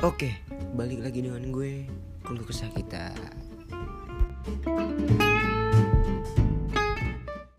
Oke, balik lagi dengan gue Keluh kesah kita